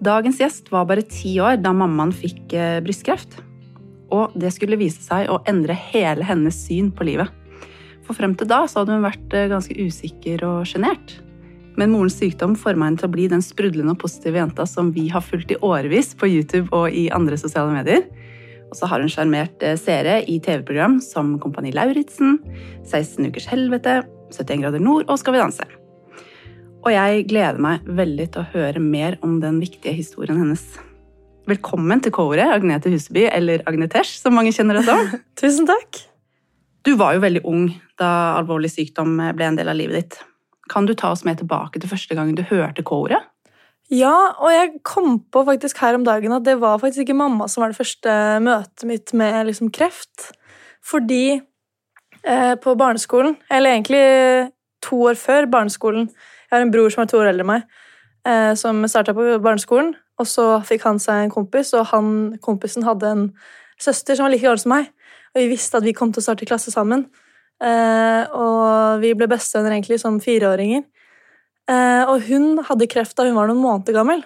Dagens gjest var bare ti år da mammaen fikk eh, brystkreft. Og det skulle vise seg å endre hele hennes syn på livet. For frem til da så hadde hun vært eh, ganske usikker og sjenert. Men morens sykdom forma henne til å bli den sprudlende og positive jenta som vi har fulgt i årevis på YouTube og i andre sosiale medier. Og så har hun sjarmert eh, seere i TV-program som Kompani Lauritzen, 16 ukers helvete, 71 grader nord og Skal vi danse. Og jeg gleder meg veldig til å høre mer om den viktige historien hennes. Velkommen til Kåre, Agnete Huseby, eller Agnetesh, som mange kjenner deg som. Tusen takk. Du var jo veldig ung da alvorlig sykdom ble en del av livet ditt. Kan du ta oss med tilbake til første gangen du hørte Kåre? Ja, og jeg kom på faktisk her om dagen at det var faktisk ikke mamma som var det første møtet mitt med liksom kreft. Fordi eh, på barneskolen, eller egentlig to år før barneskolen, jeg har en bror som er to år eldre enn meg, eh, som starta på barneskolen. Og så fikk han seg en kompis, og han, kompisen hadde en søster som var like gammel som meg. Og vi visste at vi kom til å starte klasse sammen. Eh, og vi ble bestevenner egentlig som fireåringer. Eh, og hun hadde kreft da hun var noen måneder gammel.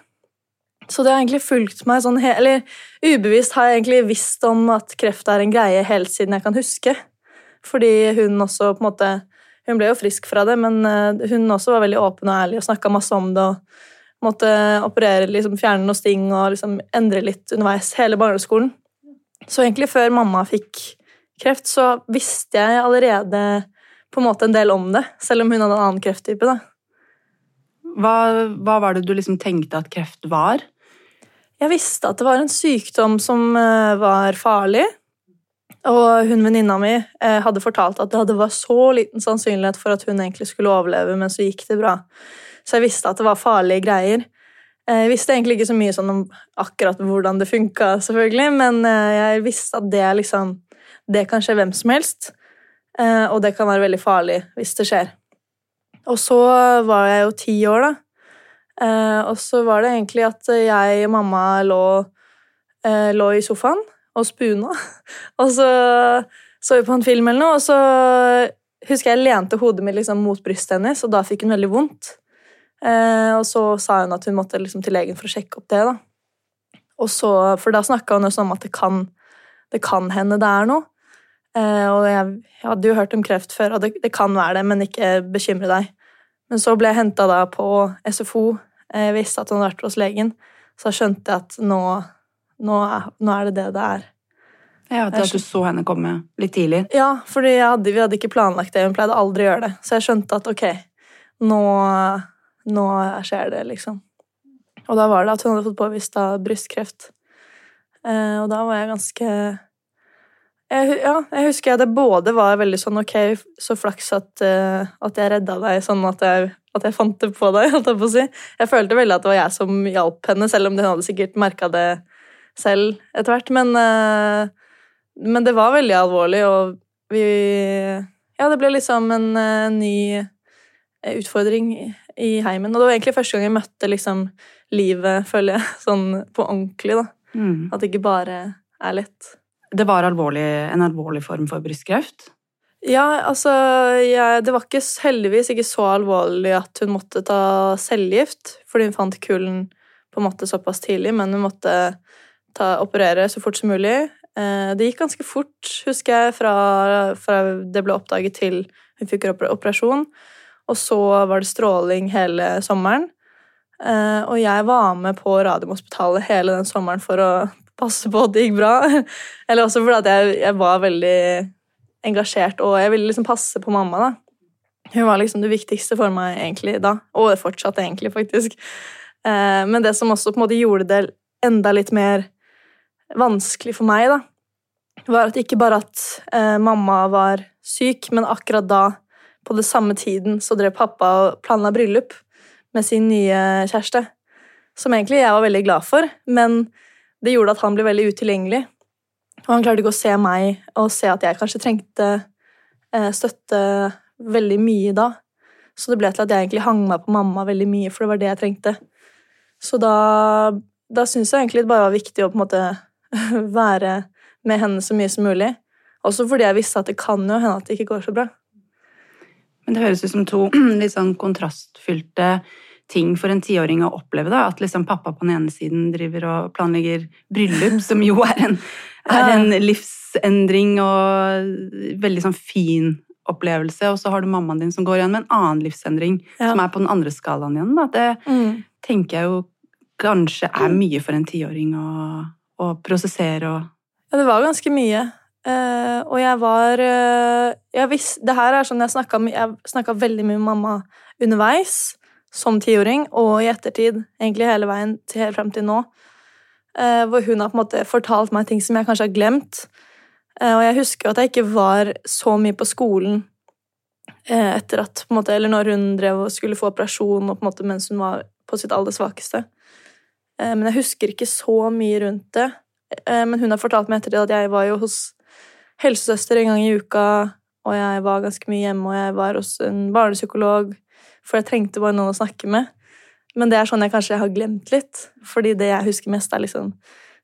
Så det har egentlig fulgt meg sånn Eller ubevisst har jeg egentlig visst om at kreft er en greie helt siden jeg kan huske. Fordi hun også på en måte hun ble jo frisk fra det, men eh, hun også var veldig åpen og ærlig og snakka masse om det. og Måtte operere, liksom fjerne noen sting og liksom endre litt underveis hele barneskolen. Så egentlig før mamma fikk kreft, så visste jeg allerede på en måte en del om det, selv om hun hadde en annen krefttype. da. Hva, hva var det du liksom tenkte at kreft var? Jeg visste at det var en sykdom som eh, var farlig, og hun venninna mi eh, hadde fortalt at det var så liten sannsynlighet for at hun egentlig skulle overleve, men så gikk det bra. Så jeg visste at det var farlige greier. Eh, jeg visste egentlig ikke så mye sånn om akkurat hvordan det funka, selvfølgelig, men eh, jeg visste at det, liksom, det kan skje hvem som helst, eh, og det kan være veldig farlig hvis det skjer. Og så var jeg jo ti år, da. Og så var det egentlig at jeg og mamma lå, lå i sofaen og spuna. Og så så vi på en film eller noe, og så husker jeg lente hodet mitt liksom mot brystet hennes, og da fikk hun veldig vondt. Eh, og så sa hun at hun måtte liksom til legen for å sjekke opp det. da. Og så, For da snakka hun også om at det kan, det kan hende det er noe. Eh, og jeg, jeg, hadde jo hørt om kreft før, og det, det, kan være det, men ikke bekymre deg. Men så ble jeg henta på SFO. Jeg visste at hun hadde vært hos legen, så skjønte jeg at nå nå er, nå er det det det er. Ja, At du så henne komme litt tidlig? Ja, for vi hadde ikke planlagt det. Hun pleide aldri å gjøre det. Så jeg skjønte at ok, nå, nå skjer det, liksom. Og da var det at hun hadde fått påvist av brystkreft. Eh, og da var jeg ganske jeg, Ja, jeg husker at det både var veldig sånn ok, så flaks at, uh, at jeg redda deg, sånn at jeg, at jeg fant det på deg, holdt jeg på å si. Jeg følte veldig at det var jeg som hjalp henne, selv om hun hadde sikkert merka det selv etter hvert. Men, eh, men, det var veldig alvorlig, og vi Ja, det ble liksom en, eh, ny utfordring i heimen. Og det var egentlig første gang jeg møtte liksom livet, føler jeg, sånn på ordentlig. da. Mm. At det ikke bare er lett. Det var alvorlig, en alvorlig form for brystkreft? Ja, altså jeg, Det var ikke, heldigvis ikke så alvorlig at hun måtte ta cellegift, fordi hun fant kullen på en måte såpass tidlig, men hun måtte ta, operere så fort som mulig. Eh, det gikk ganske fort, husker jeg, fra, fra det ble oppdaget til hun fikk operasjon. Og så var det stråling hele sommeren. Eh, og jeg var med på Radiumhospitalet hele den sommeren for å passe på at det gikk bra. Eller også fordi jeg, jeg, var veldig engasjert, og jeg ville liksom passe på mamma. da. Hun var liksom det viktigste for meg egentlig da, og fortsatt egentlig, faktisk. Eh, men det som også på en måte gjorde det enda litt mer vanskelig for meg, da, var at ikke bare at eh, mamma var syk, men akkurat da, på det samme tiden, så drev pappa og planla bryllup med sin nye kjæreste. Som egentlig jeg var veldig glad for, men det gjorde at han ble veldig utilgjengelig. Og han klarte ikke å se meg og se at jeg kanskje trengte eh, støtte veldig mye da. Så det ble til at jeg egentlig hang meg på mamma veldig mye, for det var det jeg trengte. Så da, da syns jeg egentlig det bare var viktig å på en måte være med henne så mye som mulig. Også fordi jeg visste at det kan jo hende at det ikke går så bra. Men det høres ut som to litt sånn kontrastfylte ting for en tiåring å oppleve. da, At liksom pappa på den ene siden driver og planlegger bryllup, som jo er en, er en livsendring og veldig sånn fin opplevelse. Og så har du mammaen din som går igjen med en annen livsendring, Ja. som er på den andre skalaen igjen. da. Det Mm. tenker jeg jo kanskje er mye for en tiåring å, å prosessere og Ja, det var ganske mye. Uh, og jeg var uh, jeg visst, Det her er sånn jeg snakka veldig mye med mamma underveis, som tiåring, og i ettertid, egentlig hele veien til, helt frem til nå. Uh, hvor hun har på en måte fortalt meg ting som jeg kanskje har glemt. Og jeg husker at jeg ikke var så mye på skolen etter at på en måte, Eller når hun drev og skulle få operasjon og på en måte mens hun var på sitt aller svakeste. Eh, men jeg husker ikke så mye rundt det. Eh, Men hun har fortalt meg etter det at jeg var jo hos helsesøster en gang i uka, og jeg var ganske mye hjemme, og jeg var hos en barnepsykolog, for jeg trengte bare noen å snakke med. Men det er sånn jeg kanskje har glemt litt, fordi det jeg husker mest, er liksom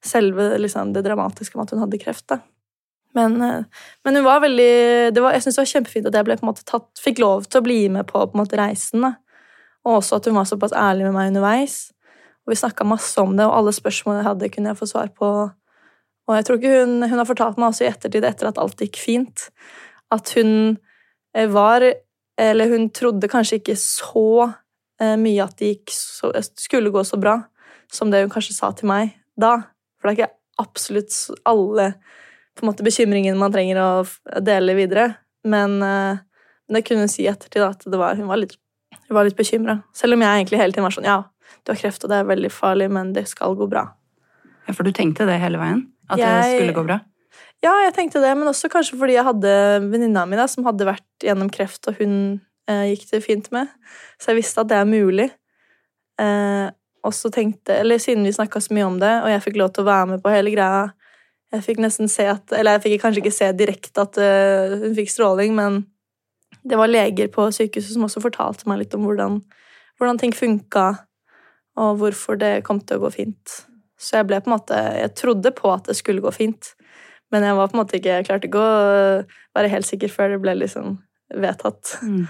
selve liksom, det dramatiske med at hun hadde kreft. da. Men, eh, men hun var veldig var, Jeg syns det var kjempefint at jeg ble, måte, tatt, fikk lov til å bli med på, på måte, reisen. da. Og også at hun var såpass ærlig med meg underveis. Og vi snakka masse om det, og alle spørsmål jeg hadde, kunne jeg få svar på. Og jeg tror ikke hun, hun har fortalt meg også i ettertid, etter at alt gikk fint, at hun eh, var Eller hun trodde kanskje ikke så eh, mye at det så, skulle gå så bra som det hun kanskje sa til meg da. For det er ikke absolutt alle på en måte, bekymringene man trenger å dele videre. Men eh, det kunne hun si i ettertid at var, hun var litt, hun litt bekymra. Selv om jeg egentlig hele tiden var sånn Ja, du har kreft, og det er veldig farlig, men det skal gå bra. Ja, for du tenkte det hele veien? At det skulle gå bra? Ja, jeg tenkte det, men også kanskje fordi jeg hadde venninna mi da, som hadde vært gjennom kreft, og hun eh, gikk det fint med. Så jeg visste at det er mulig. Eh, og så tenkte, eller Siden vi snakka så mye om det, og jeg fikk lov til å være med på hele greia Jeg fikk nesten se at, eller jeg fikk kanskje ikke se direkte at uh, hun fikk stråling, men det var leger på sykehuset som også fortalte meg litt om hvordan, hvordan ting funka, og hvorfor det kom til å gå fint. Så jeg ble på en måte, jeg trodde på at det skulle gå fint. Men jeg var på en måte ikke, jeg klarte ikke å være helt sikker før det ble liksom vedtatt. Mm.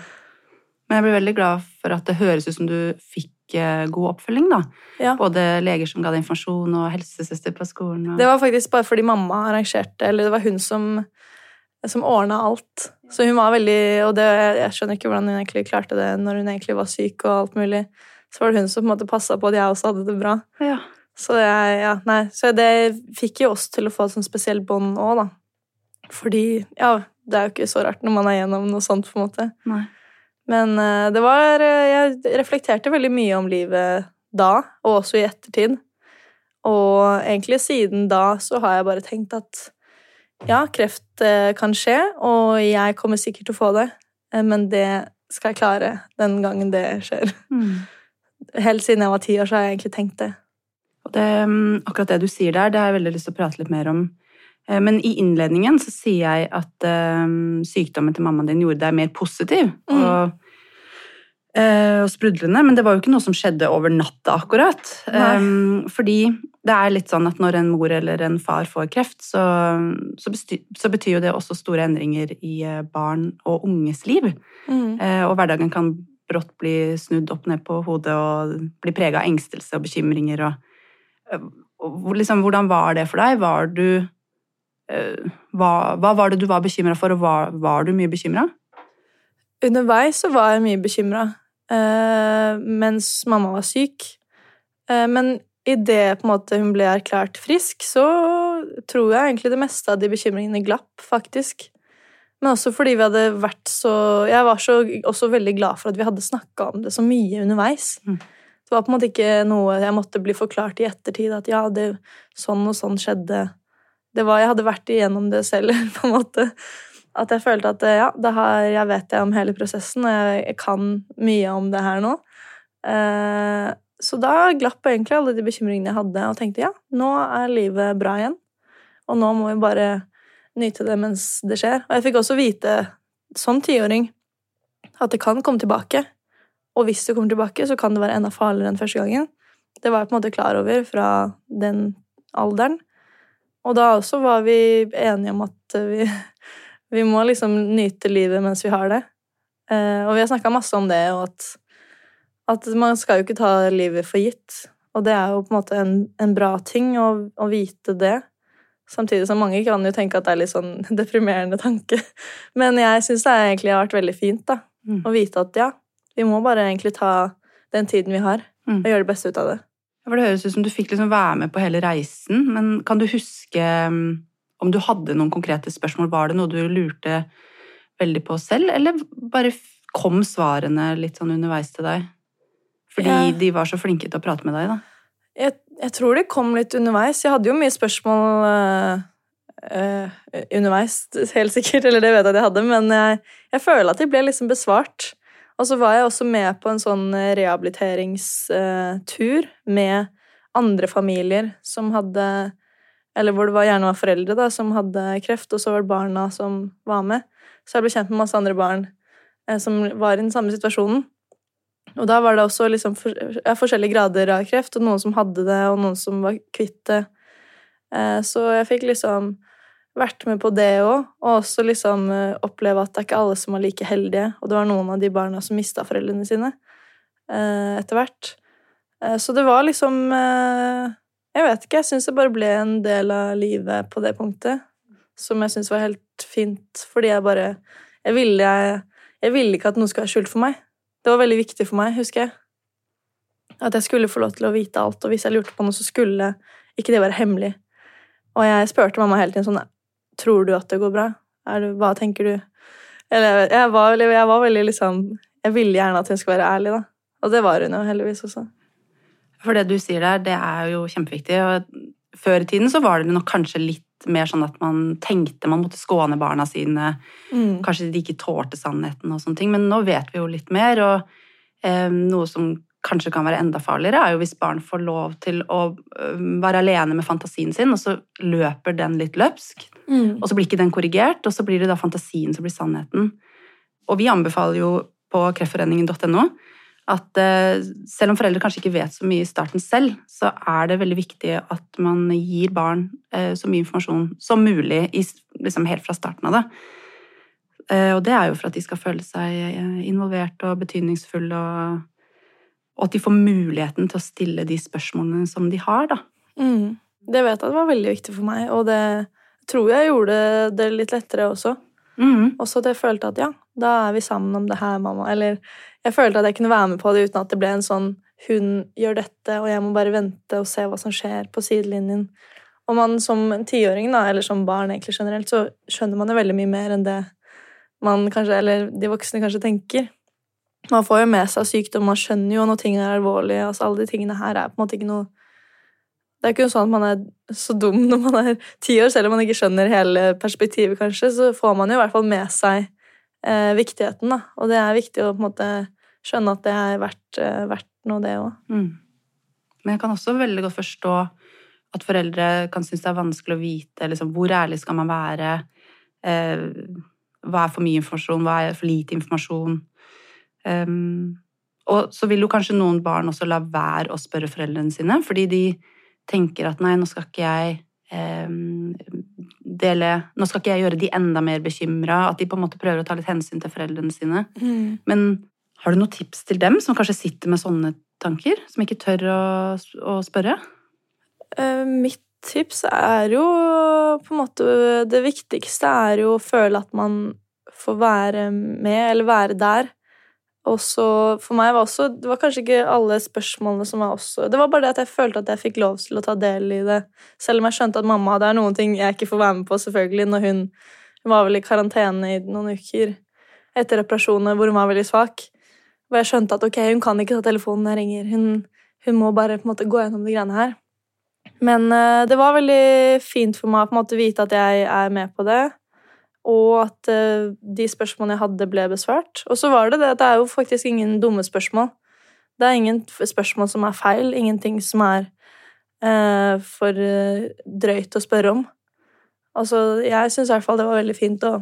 Men jeg ble veldig glad for at det høres ut som du fikk eh, god oppfølging, da. Ja. Både leger som ga deg informasjon, og helsesøster på skolen. Og... Det var faktisk bare fordi mamma arrangerte, eller det var hun som, som ordna alt. Så hun var veldig Og det, jeg skjønner ikke hvordan hun egentlig klarte det når hun egentlig var syk og alt mulig. Så var det hun som på en måte passa på at jeg også hadde det bra. Ja. Så, jeg, ja, nei, så det fikk jo oss til å få et sånt spesielt bånd òg, da. Fordi Ja, det er jo ikke så rart når man er gjennom noe sånt, på en måte. Nei. Men uh, det var eh, Jeg reflekterte veldig mye om livet da, og også i ettertid. Og egentlig siden da så har jeg bare tenkt at ja, kreft eh, kan skje, og jeg kommer sikkert til å få det, men det skal jeg klare den gangen det skjer. Mm. Helt siden jeg var ti år, så har jeg egentlig tenkt det. Det, mm, akkurat det du sier der, det har jeg veldig lyst til å prate litt mer om. Eh, Men i innledningen så sier jeg at eh, sykdommen til mammaen din gjorde deg mer positiv Mm. og, eh, og sprudlende, men det var jo ikke noe som skjedde over natta, akkurat. Eh, fordi det er litt sånn at når en mor eller en far får kreft, så, så, bestyr, så betyr jo det også store endringer i barn og unges liv. Mm. Og hverdagen kan brått bli snudd opp ned på hodet og bli prega av engstelse og bekymringer. Og, eh, og liksom, hvordan var det for deg? Var du eh, hva, hva var det du var bekymra for, og var, var du mye bekymra? Underveis så var jeg mye bekymra mens mamma var syk. Eh, men idet hun ble erklært frisk, så tror jeg egentlig det meste av de bekymringene glapp, faktisk. Men også fordi vi hadde vært så Jeg var så, også veldig glad for at vi hadde snakka om det så mye underveis. Mm. Det var på en måte ikke noe jeg måtte bli forklart i ettertid, at ja, det, sånn og sånn skjedde. Det var, Jeg hadde vært igjennom det selv, på en måte. At jeg følte at ja, det har, jeg vet jeg om hele prosessen, og jeg, jeg kan mye om det her nå. Eh, så da glapp egentlig alle de bekymringene jeg hadde, og tenkte ja, nå er livet bra igjen. Og nå må vi bare nyte det mens det skjer. Og jeg fikk også vite, som tiåring, at det kan komme tilbake. Og hvis det kommer tilbake, så kan det være enda farligere enn første gangen. Det var jeg på en måte klar over fra den alderen. Og da også var vi enige om at vi, vi må liksom nyte livet mens vi har det. Eh, og vi har snakka masse om det, og at, At man skal jo ikke ta livet for gitt. Og det er jo på en måte en, en bra ting å, å, vite det. Samtidig som mange kan jo tenke at det er litt sånn deprimerende tanke. Men jeg syns det egentlig har vært veldig fint da, mm. å vite at ja, vi må bare egentlig ta den tiden vi har, mm. og gjøre det beste ut av det. For Det høres ut som du fikk liksom være med på hele reisen, men kan du huske mm, om du hadde noen konkrete spørsmål? Var det noe du lurte veldig på selv, eller bare kom svarene litt sånn underveis til deg? Fordi ja. de var så flinke til å prate med deg, da? Jeg, jeg, tror det kom litt underveis. Jeg hadde jo mye spørsmål uh, underveis, helt sikkert. Eller det vet jeg at jeg hadde, men jeg, jeg føler at de ble liksom besvart. Og så var jeg også med på en sånn rehabiliteringstur uh, med andre familier som hadde Eller hvor det var, gjerne var foreldre da, som hadde kreft, og så var det barna som var med. Så jeg ble kjent med masse andre barn som var i den samme situasjonen. Og da var det også liksom for, ja, forskjellige grader av kreft, og noen som hadde det, og noen som var kvitt det. Eh, så jeg fikk liksom vært med på det òg, og også liksom eh, oppleve at det er ikke alle som er like heldige. Og det var noen av de barna som mista foreldrene sine eh, etter hvert. Eh, så det var liksom eh, Jeg vet ikke, jeg syns det bare ble en del av livet på det punktet. Som jeg syns var helt fint, fordi jeg bare Jeg ville, jeg, jeg ville ikke at noe skulle være skjult for meg. Det var veldig viktig for meg, husker jeg. At jeg skulle få lov til å vite alt, og hvis jeg lurte på noe, så skulle ikke det være hemmelig. Og jeg spurte mamma hele tiden sånn Tror du at det går bra? Det, hva tenker du? Eller jeg var, jeg var, veldig liksom Jeg ville gjerne at hun skulle være ærlig, da. Og det var hun jo heldigvis også. For det du sier der, det er jo kjempeviktig. Og før i tiden så var det nok kanskje litt mer sånn at man tenkte man måtte skåne barna sine. Mm. Kanskje de ikke tålte sannheten og sånne ting. Men nå vet vi jo litt mer, og eh, noe som kanskje kan være enda farligere, er jo hvis barn får lov til å eh, være alene med fantasien sin, og så løper den litt løpsk. Mm. Og så blir ikke den korrigert, og så blir det da fantasien som blir sannheten. Og vi anbefaler jo på kreftforeningen.no at eh, selv om foreldre kanskje ikke vet så mye i starten selv, så er det veldig viktig at man gir barn eh, så mye informasjon som mulig liksom helt fra starten av det. Eh, og det er jo for at de skal føle seg involvert og betydningsfulle, og, og at de får muligheten til å stille de spørsmålene som de har, da. Mm. Det vet jeg var veldig viktig for meg, og det tror jeg gjorde det litt lettere også. Mm. Også at jeg følte at ja, da er vi sammen om det her, mamma. Eller jeg følte at jeg kunne være med på det uten at det ble en sånn hun gjør dette, og jeg må bare vente og se hva som skjer på sidelinjen. Og man som tiåring, eller som barn egentlig generelt, så skjønner man jo veldig mye mer enn det man kanskje, eller de voksne kanskje tenker. Man får jo med seg sykdom, man skjønner jo når ting er alvorlige. altså Alle de tingene her er på en måte ikke noe Det er ikke sånn at man er så dum når man er ti år, selv om man ikke skjønner hele perspektivet, kanskje, så får man jo i hvert fall med seg eh, viktigheten, da. Og det er viktig å på en måte skjønne at det er verdt, eh, verdt noe, det òg. Mm. Men jeg kan også veldig godt forstå at foreldre kan synes det er vanskelig å vite liksom, hvor ærlig skal man være. Eh, hva er for mye informasjon, hva er for lite informasjon? Um, og så vil jo kanskje noen barn også la være å spørre foreldrene sine, fordi de tenker at nei, nå skal ikke jeg eh, dele Nå skal ikke jeg gjøre de enda mer bekymra, at de på en måte prøver å ta litt hensyn til foreldrene sine. Mm. Men har du noen tips til dem som kanskje sitter med sånne tanker, som ikke tør å, å spørre? Uh, mitt tips er jo på en måte Det viktigste er jo å føle at man får være med, eller være der. Og så for meg var også Det var kanskje ikke alle spørsmålene som var også Det var bare det at jeg følte at jeg fikk lov til å ta del i det. Selv om jeg skjønte at mamma Det er noen ting jeg ikke får være med på, selvfølgelig, når hun, var vel i karantene i noen uker etter reparasjonene hvor hun var veldig svak. Og jeg skjønte at ok, hun kan ikke ta telefonen når jeg ringer. Hun, hun, må bare på en måte gå gjennom de greiene her. Men uh, det var veldig fint for meg å på en måte vite at jeg er med på det og at uh, de spørsmålene jeg hadde, ble besvart. Og så var det det at det er jo faktisk ingen dumme spørsmål. Det er ingen spørsmål som er feil, ingenting som er uh, for uh, drøyt å spørre om. Altså, jeg syns i hvert fall det var veldig fint å,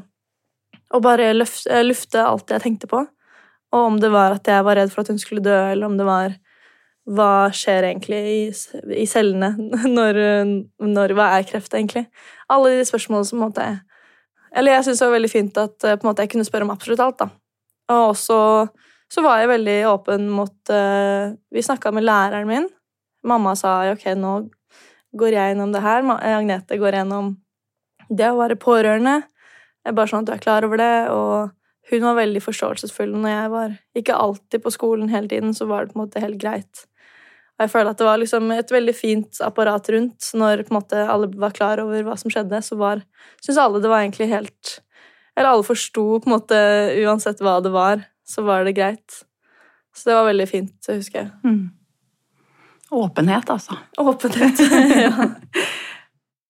å bare løfte, lufte alt jeg tenkte på. Og om det var at jeg var redd for at hun skulle dø, eller om det var hva skjer egentlig i, i cellene? Når, når, hva er kreft, egentlig? Alle de spørsmålene som måtte Eller jeg syntes det var veldig fint at eh, måte, jeg kunne spørre om absolutt alt. da. Og også så var jeg veldig åpen mot uh, Vi snakka med læreren min. Mamma sa ok, nå går jeg gjennom det her. Agnete går gjennom det å være pårørende. Bare sånn at du er klar over det. Og hun var veldig forståelsesfull når jeg var Ikke alltid på skolen hele tiden, så var det på en måte helt greit. Og jeg føler at det var liksom et veldig fint apparat rundt. Når måte alle var klar over hva som skjedde, så var Syns alle det var egentlig helt Eller alle forsto på en måte uansett hva det var, så var det greit. Så det var veldig fint, husker jeg. Mm. Åpenhet, altså. Åpenhet, ja.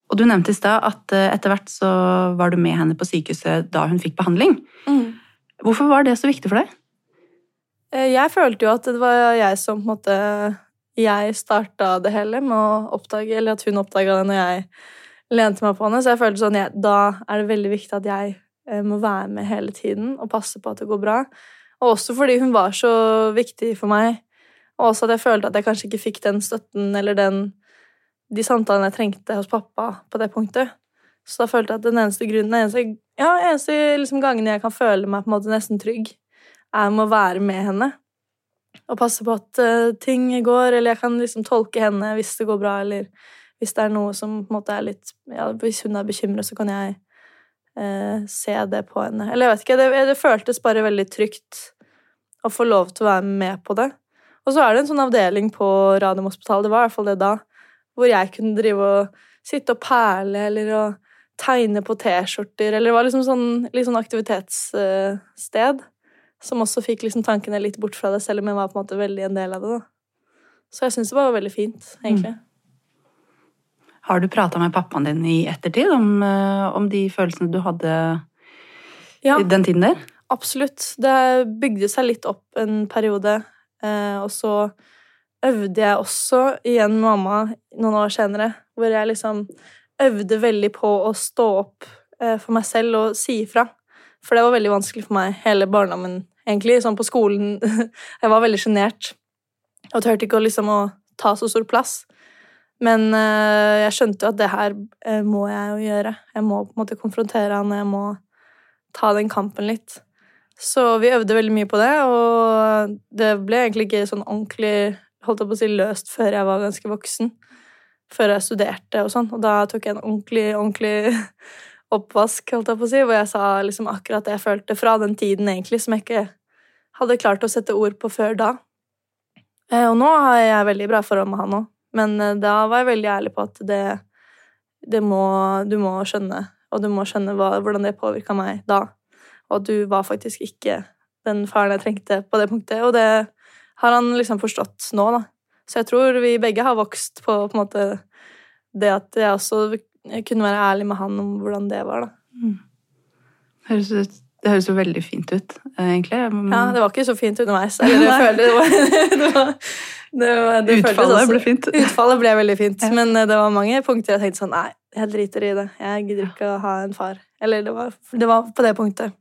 Og du nevnte i stad at eh, etter hvert så var du med henne på sykehuset da hun fikk behandling. Mm. Hvorfor var det så viktig for deg? Eh, jeg følte jo at det var jeg som på en måte Jeg starta det hele med å oppdage Eller at hun oppdaga det når jeg lente meg på henne. Så jeg følte sånn ja, da er det veldig viktig at jeg eh, må være med hele tiden og passe på at det går bra. Og også fordi hun var så viktig for meg. Og også at jeg følte at jeg kanskje ikke fikk den støtten eller den de samtalene jeg trengte hos pappa på det punktet. Så da følte jeg at den eneste grunnen, den eneste, ja, eneste liksom gangen jeg kan føle meg på en måte nesten trygg, er med å være med henne. Og passe på at uh, ting går, eller jeg kan liksom tolke henne hvis det går bra, eller hvis det er noe som på en måte er litt ja, Hvis hun er bekymret, så kan jeg uh, se det på henne. Eller jeg vet ikke, det, det føltes bare veldig trygt å få lov til å være med på det. Og så er det en sånn avdeling på Radiumhospitalet, det var i hvert fall det da, hvor jeg kunne drive og sitte og perle eller å tegne på T-skjorter. Eller det var liksom sånn, litt sånn aktivitetssted som også fikk liksom tankene litt bort fra det, selv om jeg var på en måte veldig en del av det. da. Så jeg syns det var veldig fint, egentlig. Mm. Har du prata med pappaen din i ettertid om, eh, om de følelsene du hadde ja, i den tiden der? Absolutt. Det bygde seg litt opp en periode, eh, og så øvde jeg også igjen med mamma noen år senere, hvor jeg liksom øvde veldig på å stå opp eh, for meg selv og si ifra. For det var veldig vanskelig for meg hele barndommen, egentlig. Sånn på skolen Jeg var veldig sjenert og turte ikke å liksom å ta så stor plass. Men uh, jeg skjønte jo at det her uh, må jeg jo gjøre. Jeg må på en måte konfrontere han, jeg må ta den kampen litt. Så vi øvde veldig mye på det, og det ble egentlig ikke sånn ordentlig holdt jeg på å si, løst før jeg var ganske voksen. Før jeg studerte og sånn. Og da tok jeg en ordentlig, ordentlig oppvask, holdt jeg på å si, hvor jeg sa liksom akkurat det jeg følte fra den tiden, egentlig, som jeg ikke hadde klart å sette ord på før da. Eh, og nå har jeg veldig bra forhold med han òg, men eh, da var jeg veldig ærlig på at det, det må, du må skjønne, og du må skjønne hva, hvordan det påvirka meg da. Og at du var faktisk ikke den faren jeg trengte på det punktet. Og det har han liksom forstått nå, da. Så jeg tror vi begge har vokst på, på en måte det at jeg også kunne være ærlig med han om hvordan det var, da. Mm. Høres ut det høres jo veldig fint ut, egentlig. Ja, det var ikke så fint underveis. Eller det følte det var, det var, det var det Utfallet også, ble fint. Utfallet ble veldig fint, ja. men eh, det var mange punkter jeg tenkte sånn Nei, jeg driter i det. Jeg gidder ikke å ha en far. Eller det var, det var på det punktet.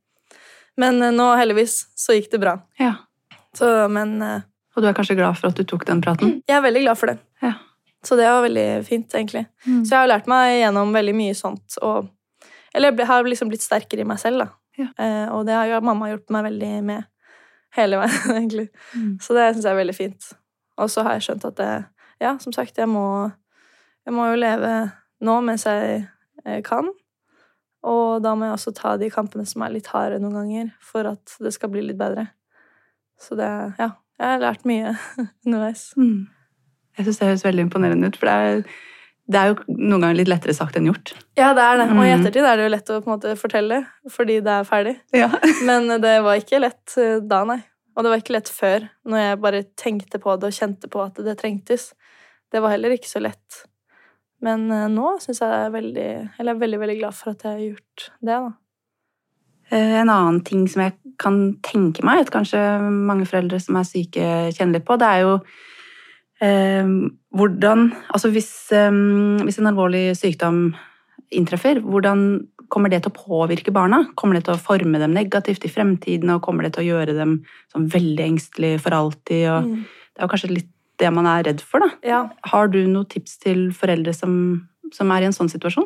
Men eh, nå, heldigvis, så gikk det bra. Ja. Så, men Og du er kanskje glad for at du tok den praten? Jeg er veldig glad for det. Ja. Så det var veldig fint, egentlig. Mm. Så jeg har lært meg gjennom veldig mye sånt. Og, eller jeg har liksom blitt sterkere i meg selv, da. Ja. Eh, og det har jo mamma hjulpet meg veldig med hele veien, egentlig. Mm. Så det syns jeg er veldig fint. Og så har jeg skjønt at det, ja, som sagt, jeg må, jeg må jo leve nå mens jeg kan. Og da må jeg også ta de kampene som er litt harde noen ganger, for at det skal bli litt bedre. Så det Ja, jeg har lært mye underveis. Mm. Jeg syns det høres veldig imponerende ut, for det er, det er, jo noen ganger litt lettere sagt enn gjort. Ja, det er det. Og i mm. ettertid er det jo lett å måte fortelle, fordi det er ferdig. Ja. Men det var ikke lett eh, da, nei. Og det var ikke lett før, når jeg bare tenkte på det og kjente på at det trengtes. Det var heller ikke så lett. Men eh, nå syns jeg er veldig Eller jeg er veldig, veldig glad for at jeg har gjort det, da. Eh, en annen ting som jeg kan tenke meg at kanskje mange foreldre som er syke, kjenner litt på, det er jo hvordan Altså hvis, eh, hvis, en alvorlig sykdom inntreffer, hvordan kommer det til å påvirke barna? Kommer det til å forme dem negativt i fremtiden, og kommer det til å gjøre dem sånn veldig engstelige for alltid? Og mm. Det er jo kanskje litt det man er redd for, da. Ja. Har du noen tips til foreldre som, som er i en sånn situasjon?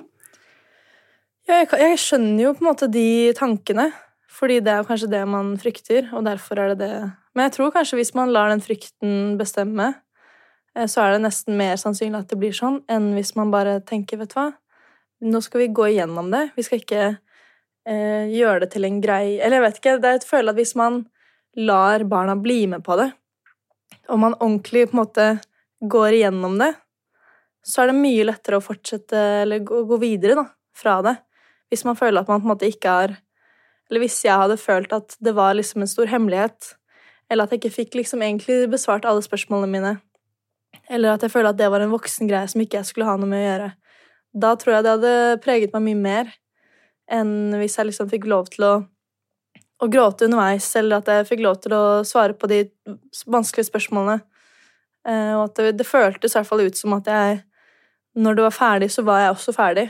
Ja, jeg, jeg, skjønner jo på en måte de tankene. Fordi det er kanskje det man frykter, og derfor er det det Men jeg tror kanskje hvis man lar den frykten bestemme, så er det nesten mer sannsynlig at det blir sånn, enn hvis man bare tenker, vet du hva, nå skal vi gå igjennom det. Vi skal ikke eh, gjøre det til en grei Eller jeg vet ikke, det er et følelse at hvis man lar barna bli med på det, og man ordentlig på en måte går igjennom det, så er det mye lettere å fortsette eller gå, gå videre da, fra det. Hvis man føler at man på en måte ikke har Eller hvis jeg hadde følt at det var liksom en stor hemmelighet, eller at jeg ikke fikk liksom egentlig besvart alle spørsmålene mine, eller at jeg føler at det var en voksen greie som ikke jeg skulle ha noe med å gjøre, da tror jeg det hadde preget meg mye mer enn hvis jeg liksom fikk lov til å, å gråte underveis, eller at jeg fikk lov til å svare på de vanskelige spørsmålene. Eh, og at det, det føltes i hvert fall ut som at jeg Når det var ferdig, så var jeg også ferdig,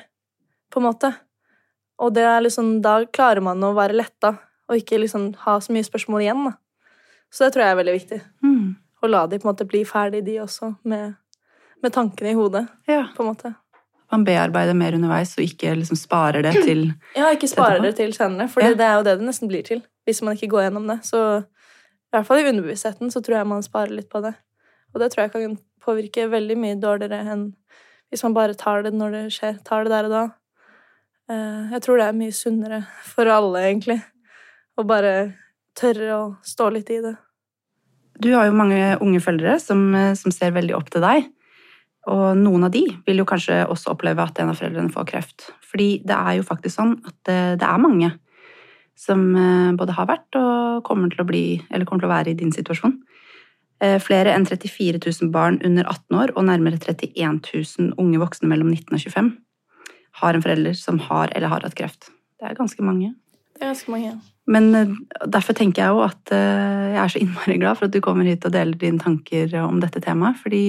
på en måte. Og liksom, da klarer man å være letta, og ikke liksom ha så mye spørsmål igjen. da. Så det tror jeg er veldig viktig. Mm. Å la de på en måte bli ferdig, de også, med, med tankene i hodet. Ja. på en måte. Man bearbeider mer underveis, og ikke liksom sparer det til Ja, ikke sparer det til senere, for Ja. det er jo det det nesten blir til. Hvis man ikke går gjennom det. Så i hvert fall i underbevisstheten så tror jeg man sparer litt på det. Og det tror jeg kan påvirke veldig mye dårligere enn hvis man bare tar det når det skjer. Tar det der og da. Eh, Jeg tror det er mye sunnere for alle, egentlig. Å bare tørre å stå litt i det. Du har jo mange unge følgere som, eh, som ser veldig opp til deg. Og noen av de vil jo kanskje også oppleve at en av foreldrene får kreft. Fordi det er jo faktisk sånn at det, det er mange som eh, både har vært og kommer til å bli, eller kommer til å være i din situasjon. Eh, Flere enn 34 000 barn under 18 år og nærmere 31 000 unge voksne mellom 19 og 25 har en forelder som har eller har hatt kreft. Det er ganske mange. Det er ganske mange. Men eh, derfor tenker jeg jo at eh, jeg er så innmari glad for at du kommer hit og deler dine tanker om dette temaet. Fordi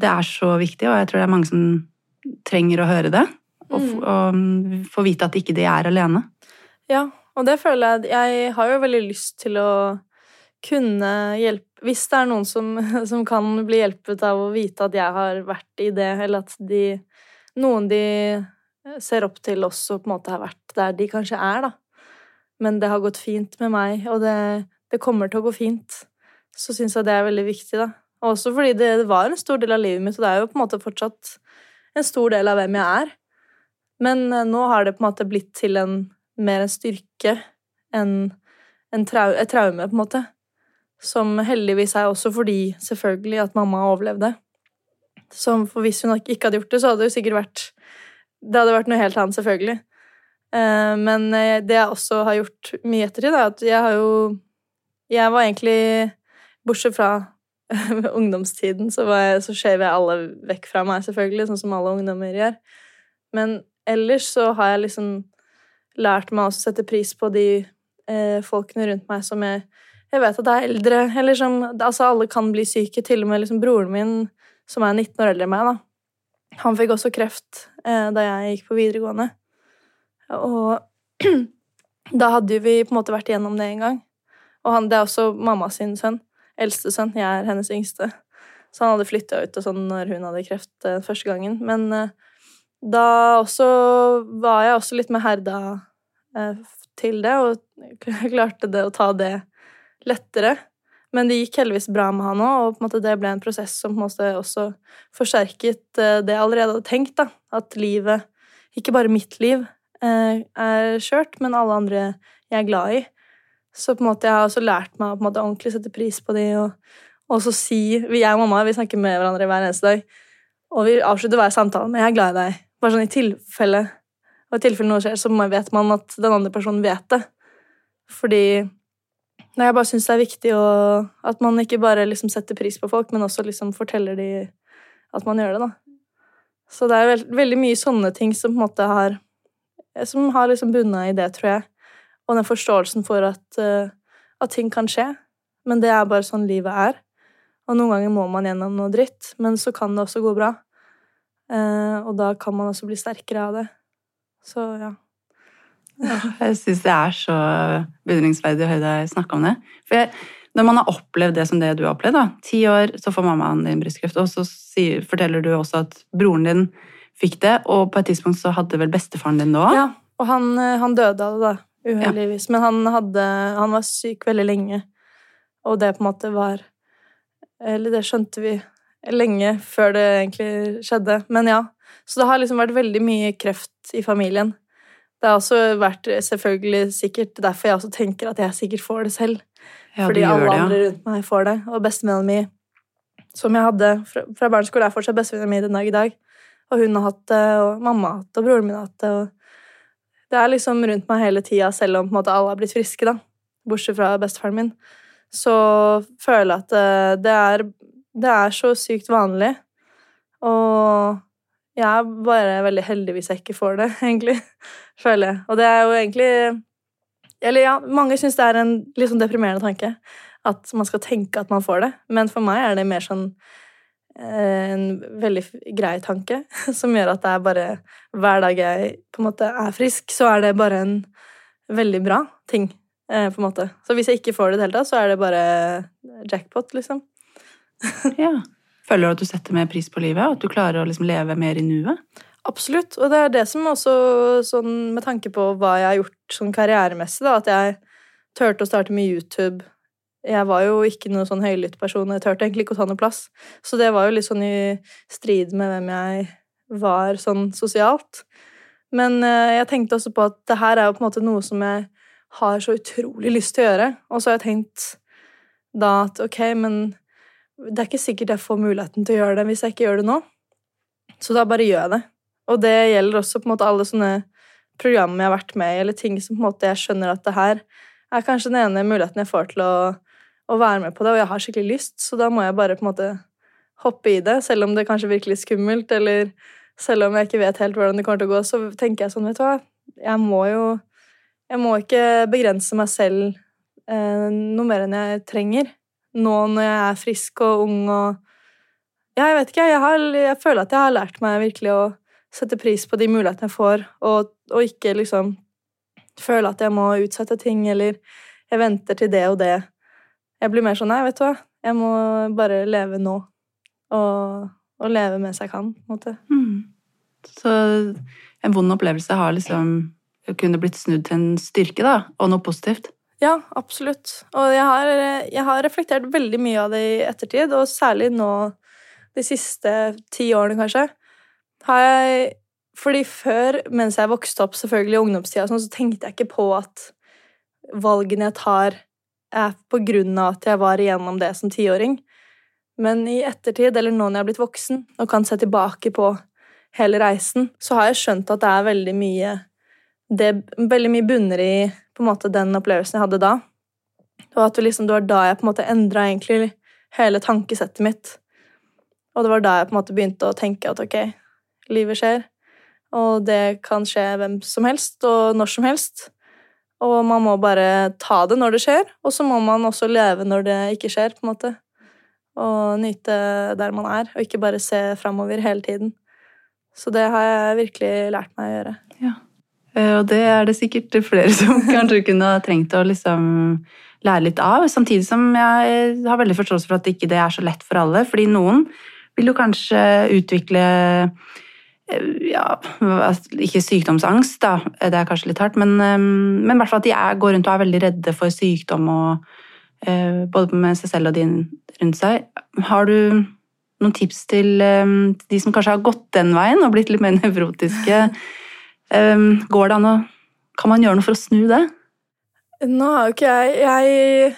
det er så viktig, og jeg tror det er mange som trenger å høre det. Og, Mm. og mm, få vite at ikke de er alene. Ja, og det føler jeg Jeg har jo veldig lyst til å kunne hjelpe Hvis det er noen som, som kan bli hjulpet av å vite at jeg har vært i det, eller at de Noen de ser opp til også på en måte har vært der de kanskje er, da. Men det har gått fint med meg, og det, det kommer til å gå fint. Så syns jeg det er veldig viktig, da. Også fordi det, det var en stor del av livet mitt, og det er jo på en måte fortsatt en stor del av hvem jeg er. Men eh, nå har det på en måte blitt til en mer en styrke enn en trau et traume, på en måte. Som heldigvis er også fordi, selvfølgelig, at mamma overlevde. Som for hvis hun ikke hadde gjort det, så hadde det jo sikkert vært Det hadde vært noe helt annet, selvfølgelig. Eh, Men eh, det jeg også har gjort mye ettertid, er at jeg har jo Jeg var egentlig Bortsett fra ungdomstiden, så, jeg, så skjev jeg alle vekk fra meg, selvfølgelig, sånn som alle ungdommer gjør. Men ellers så har jeg liksom lært meg å sette pris på de eh, folkene rundt meg som jeg, jeg vet at er eldre, eller som Altså, alle kan bli syke. Til og med liksom broren min, som er 19 år eldre enn meg, da. Han fikk også kreft eh, da jeg gikk på videregående. Og da hadde vi på en måte vært igjennom det en gang. Og han, det er også mamma sin sønn. Eldste sønn. Jeg er hennes yngste. Så han hadde flytta ut og sånn når hun hadde kreft eh, første gangen. Men eh, da også var jeg også litt mer herda eh, til det, og klarte det å ta det lettere. Men det gikk heldigvis bra med han òg, og det ble en prosess som på også forsterket det jeg allerede hadde tenkt. da, At livet, ikke bare mitt liv, er skjørt, men alle andre jeg er glad i. Så på en måte jeg har også lært meg å ordentlig sette pris på de, og også si Jeg og mamma vi snakker med hverandre hver eneste dag, og vi avslutter hver samtale med 'jeg er glad i deg'. Bare sånn i tilfelle og i tilfelle noe skjer, så vet man at den andre personen vet det. Fordi Nei, jeg bare syns det er viktig å, at man ikke bare liksom setter pris på folk, men også liksom forteller de at man gjør det, da. Så det er veld, veldig mye sånne ting som på en måte har Som har liksom bunna i det, tror jeg. Og den forståelsen for at, eh, at ting kan skje. Men det er bare sånn livet er. Og noen ganger må man gjennom noe dritt, men så kan det også gå bra. Eh, og da kan man også bli sterkere av det. Så ja. Jeg syns det er så beundringsverdig å høre deg snakke om det. For jeg, når man har opplevd det som det du har opplevd, da, ti år, så får mammaen din brystkreft, og så sier, forteller du også at broren din fikk det, og på et tidspunkt så hadde vel bestefaren din det òg? ja. Og han, eh, han døde av det, da. uheldigvis. Men han, hadde, han var syk veldig lenge, og det på en måte var Eller det skjønte vi lenge før det egentlig skjedde. Men ja. Så det har liksom vært veldig mye kreft i familien. Det har også vært selvfølgelig sikkert derfor jeg også tenker at jeg sikkert får det selv. Ja, fordi alle det, ja. andre rundt meg får det. Og bestevenninna mi, som jeg hadde fra, fra barneskolen, er fortsatt bestevenninna mi den dag i dag. Og hun har hatt det, og mamma har hatt det, og broren min har hatt det. og Det er liksom rundt meg hele tida, selv om måte, alle har blitt friske, da. Bortsett fra bestefaren min. Så føler jeg at eh, det er, det er så sykt vanlig. Og jeg er bare veldig heldig hvis jeg ikke får det, egentlig. Føler jeg. Og det er jo egentlig Eller ja, mange syns det er en litt sånn deprimerende tanke. At man skal tenke at man får det. Men for meg er det mer sånn en veldig grei tanke, som gjør at det er bare Hver dag jeg på en måte er frisk, så er det bare en veldig bra ting. eh, på en måte. Så hvis jeg ikke får det i det hele tatt, så er det bare jackpot, liksom. Ja. Føler du at du setter mer pris på livet? At du klarer å liksom leve mer i nuet? Absolutt. Og det er det som også, sånn med tanke på hva jeg har gjort sånn karrieremessig, da, at jeg turte å starte med YouTube. Jeg var jo ikke noen sånn høylytt person, og jeg turte egentlig ikke å ta noe plass. Så det var jo litt sånn i strid med hvem jeg var sånn sosialt. Men eh, jeg tenkte også på at det her er jo på en måte noe som jeg har så utrolig lyst til å gjøre. Og så har jeg tenkt da at ok, men det er ikke sikkert jeg får muligheten til å gjøre det hvis jeg ikke gjør det nå. Så da bare gjør jeg det. Og det gjelder også på en måte alle sånne programmer jeg har vært med i, eller ting som på en måte jeg skjønner at det her er kanskje den ene muligheten jeg får til å, å være med på det, og jeg har skikkelig lyst, så da må jeg bare på en måte hoppe i det, selv om det kanskje virker litt skummelt, eller selv om jeg ikke vet helt hvordan det kommer til å gå, så tenker jeg sånn, vet du hva, jeg må jo Jeg må ikke begrense meg selv eh, noe mer enn jeg trenger, nå når jeg er frisk og ung og Ja, jeg vet ikke, jeg, har, jeg føler at jeg har lært meg virkelig å sette pris på de mulighetene jeg får, og, og ikke liksom føle at jeg må utsette ting, eller jeg venter til det og det. Jeg blir mer sånn Nei, vet du hva, jeg må bare leve nå. Og, og leve mens jeg kan, på en måte. Mm. Så en vond opplevelse har liksom kunne blitt snudd til en styrke, da, og noe positivt. Ja, absolutt. Og jeg har, jeg har reflektert veldig mye av det i ettertid, og særlig nå de siste ti årene, kanskje. Har jeg Fordi før, mens jeg vokste opp, selvfølgelig i ungdomstida, sånn, så tenkte jeg ikke på at valgene jeg tar, er på grunn av at jeg var igjennom det som tiåring. Men i ettertid, eller nå når jeg er blitt voksen og kan se tilbake på hele reisen, så har jeg skjønt at det er veldig mye det veldig mye bunner i på en måte den opplevelsen jeg hadde da. Og at det, liksom, det var da jeg på en måte endra egentlig hele tankesettet mitt. Og det var da jeg på en måte begynte å tenke at ok, livet skjer, og det kan skje hvem som helst og når som helst. Og man må bare ta det når det skjer, og så må man også leve når det ikke skjer, på en måte. Og nyte der man er, og ikke bare se framover hele tiden. Så det har jeg virkelig lært meg å gjøre. Ja. Eh, Og det er det sikkert flere som kanskje kunne ha trengt å liksom lære litt av. Samtidig som jeg har veldig forståelse for at ikke det er så lett for alle. Fordi noen vil jo kanskje utvikle ja, ikke sykdomsangst, da. Det er kanskje litt hardt. Men, eh, men i hvert fall at de er, går rundt og er veldig redde for sykdom, og, eh, både med seg selv og de rundt seg. Har du noen tips til eh, de som kanskje har gått den veien og blitt litt mer nevrotiske? Um, går det an å Kan man gjøre noe for å snu det? Nå har jo ikke jeg Jeg,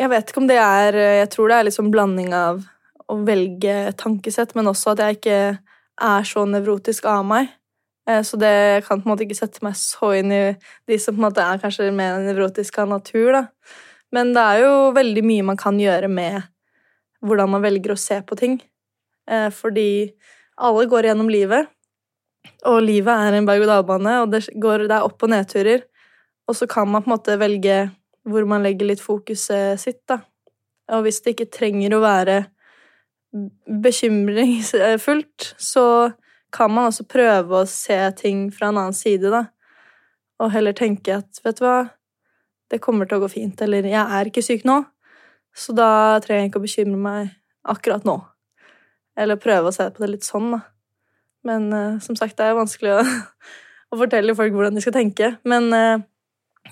jeg vet ikke om det er Jeg tror det er liksom blanding av å velge tankesett, men også at jeg ikke er så nevrotisk av meg. Eh, Så det kan på en måte ikke sette meg så inn i de som på en måte er kanskje mer nevrotiske av natur. da. Men det er jo veldig mye man kan gjøre med hvordan man velger å se på ting. Eh, Fordi alle går gjennom livet, og livet er en berg-og-dal-bane, og det, går, det er opp- og nedturer. Og så kan man på en måte velge hvor man legger litt fokuset sitt, da. Og hvis det ikke trenger å være bekymringsfullt, så kan man også prøve å se ting fra en annen side, da. Og heller tenke at vet du hva, det kommer til å gå fint, eller jeg er ikke syk nå, så da trenger jeg ikke å bekymre meg akkurat nå. Eller prøve å se på det litt sånn, da. Men uh, som sagt, det er vanskelig å, å fortelle folk hvordan de skal tenke. Men uh,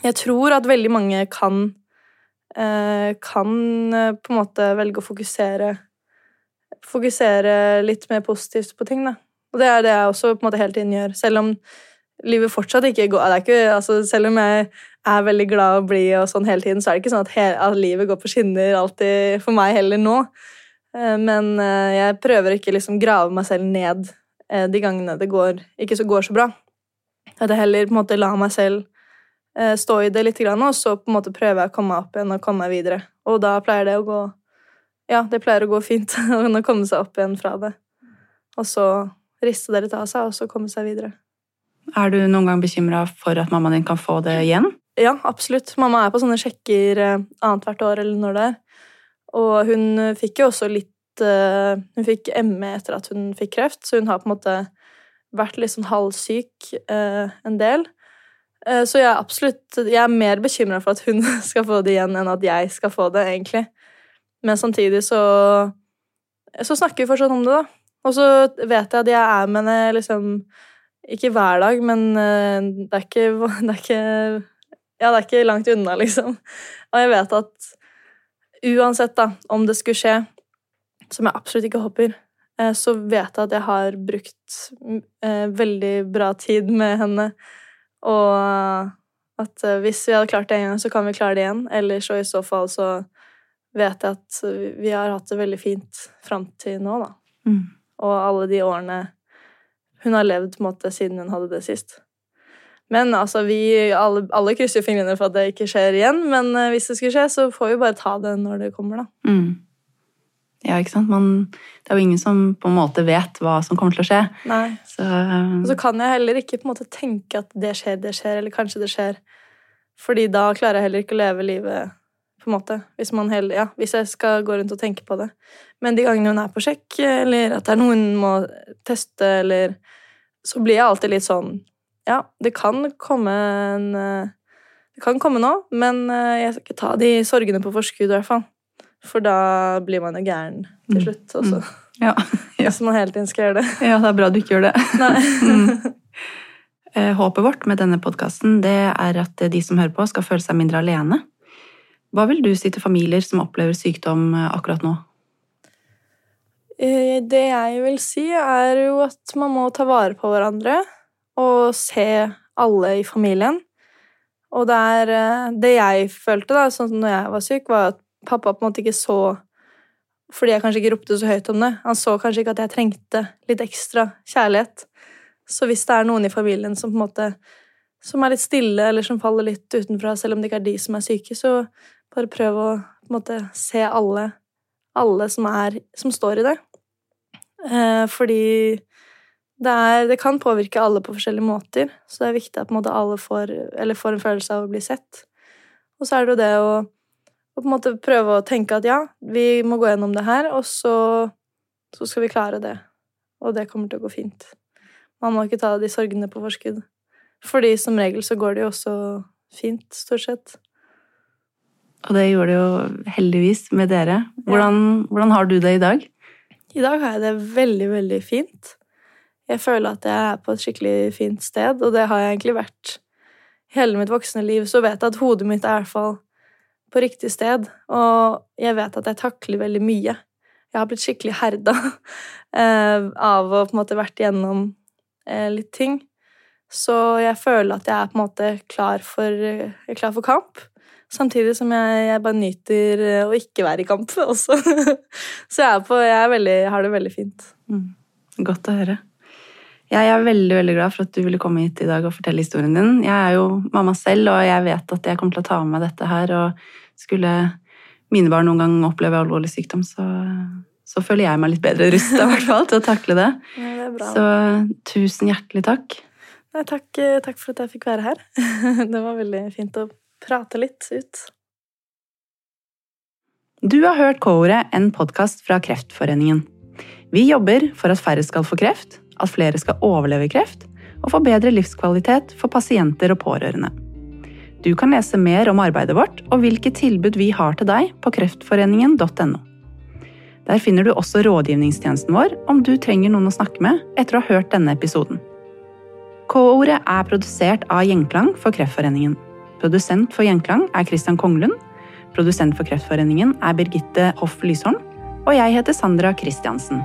jeg tror at veldig mange kan uh, kan på en måte velge å fokusere fokusere litt mer positivt på ting, da. Og det er det jeg også på en måte hele tiden gjør. Selv om livet fortsatt ikke går ikke, altså, Selv om jeg er veldig glad og blid og sånn hele tiden, så er det ikke sånn at, he, at livet går på skinner alltid for meg heller nå. Eh, men eh, jeg prøver ikke liksom grave meg selv ned eh, de gangene det går, ikke så går så bra. At jeg heller på en måte la meg selv stå i det litt, og så på en måte prøver jeg å komme meg opp igjen og komme meg videre. Og da pleier det å gå Ja, det pleier å gå fint å komme seg opp igjen fra det. Og så riste det litt av seg, og så komme seg videre. Er du noen gang bekymra for at mammaen din kan få det igjen? Ja, absolutt. Mamma er på sånne sjekker eh, annethvert år eller når det er. Og hun fikk jo også litt eh, Hun fikk ME etter at hun fikk kreft, så hun har på en måte vært litt sånn halvsyk eh, en del. Så jeg er absolutt Jeg er mer bekymra for at hun skal få det igjen, enn at jeg skal få det, egentlig. Men samtidig så Så snakker vi fortsatt om det, da. Og så vet jeg at jeg er med henne liksom Ikke hver dag, men det er ikke, det er ikke Ja, det er ikke langt unna, liksom. Og jeg vet at uansett da, om det skulle skje, som jeg absolutt ikke håper, eh, så vet jeg at jeg har brukt eh, veldig bra tid med henne. Og at eh, hvis vi hadde klart det en gang, så kan vi klare det igjen. Eller så i så fall så vet jeg at vi har hatt det veldig fint fram til nå, da. Mm og alle de årene hun har levd på en måte siden hun hadde det sist. Men altså, vi alle, alle krysser fingrene for at det ikke skjer igjen. Men uh, hvis det skulle skje, så får vi bare ta det når det kommer, da. Mm. Ja, ikke sant. Man, det er jo ingen som på en måte vet hva som kommer til å skje. Nei. Så, uh... Og så kan jeg heller ikke på en måte tenke at det skjer, det skjer, eller kanskje det skjer. Fordi da klarer jeg heller ikke å leve livet på en måte. Hvis, heller, ja, hvis, jeg skal gå rundt og tenke på det. Men de gangene hun er på sjekk, eller at det er noen må teste, eller Så blir jeg alltid litt sånn Ja, det kan komme en Det kan komme nå, men eh, jeg skal ikke ta de sorgene på forskudd, i hvert fall. For da blir man jo gæren til mm. slutt også. Mm. Ja. ja. Hvis man hele tiden skal gjøre det. Ja, det er bra du ikke gjør det. Nei. mm. Eh, håpet vårt med denne podkasten er at de som hører på, skal føle seg mindre alene. Hva vil du si til familier som opplever sykdom eh, akkurat nå? Eh, det jeg vil si, er jo at man må ta vare på hverandre og se alle i familien. Og det er eh, Det jeg følte da, sånn når jeg var syk, var at pappa på en måte ikke så Fordi jeg kanskje ikke ropte så høyt om det. Han så kanskje ikke at jeg trengte litt ekstra kjærlighet. Så hvis det er noen i familien som på en måte som er litt stille, eller som faller litt utenfra, selv om det ikke er de som er syke, så bare prøv å måte se alle, alle som, er, som står i det. Eh, fordi det, er, det, kan påvirke alle på forskjellige måter, så det er viktig at en måte, alle får, får, en følelse av å bli sett. Og så er det jo det å, å, måte prøve å tenke at ja, vi må gå gjennom det her, og så, så skal vi klare det. Og det kommer til å gå fint. Man må ikke ta de sorgene på forskudd. Fordi som regel så går det jo også fint, stort sett. Og det gjorde det jo heldigvis med dere. Hvordan, hvordan, har du det i dag? I dag har jeg det veldig, veldig fint. Jeg føler at jeg er på et skikkelig fint sted, og det har jeg egentlig vært hele mitt voksne liv. Så vet jeg at hodet mitt er i hvert fall på riktig sted, og jeg vet at jeg takler veldig mye. Jeg har blitt skikkelig herda eh, av å på en måte vært igjennom eh, litt ting. Så jeg føler at jeg er på en måte klar for, klar for kamp. Samtidig som jeg, jeg, bare nyter eh, å ikke være i kamp også. Så jeg, på, jeg, veldig, har det veldig fint. Mm. Godt å høre. Jeg er veldig veldig glad for at du ville komme hit i dag og fortelle historien din. Jeg er jo mamma selv, og jeg vet at jeg kommer til å ta med meg dette her. Og skulle mine barn noen gang oppleve alvorlig sykdom, så, så føler jeg meg litt bedre rusta til å takle det. Ja, det er bra. så tusen hjertelig takk. Nei, takk, eh, takk for at jeg fikk være her. Det var veldig fint å prate litt ut. Du har hørt K-ordet, en podkast fra Kreftforeningen. Vi jobber for at færre skal få kreft, at flere skal overleve kreft, og få bedre livskvalitet for pasienter og pårørende. Du kan lese mer om arbeidet vårt og hvilke tilbud vi har til deg på kreftforeningen.no. Der finner du også rådgivningstjenesten vår om du trenger noen å snakke med etter å ha hørt denne episoden. K-ordet er produsert av Gjengklang for Kreftforeningen. Produsent for Gjenklang er Christian Konglund. Produsent for Kreftforeningen er Birgitte Hoff Lysholm. Og jeg heter Sandra Kristiansen.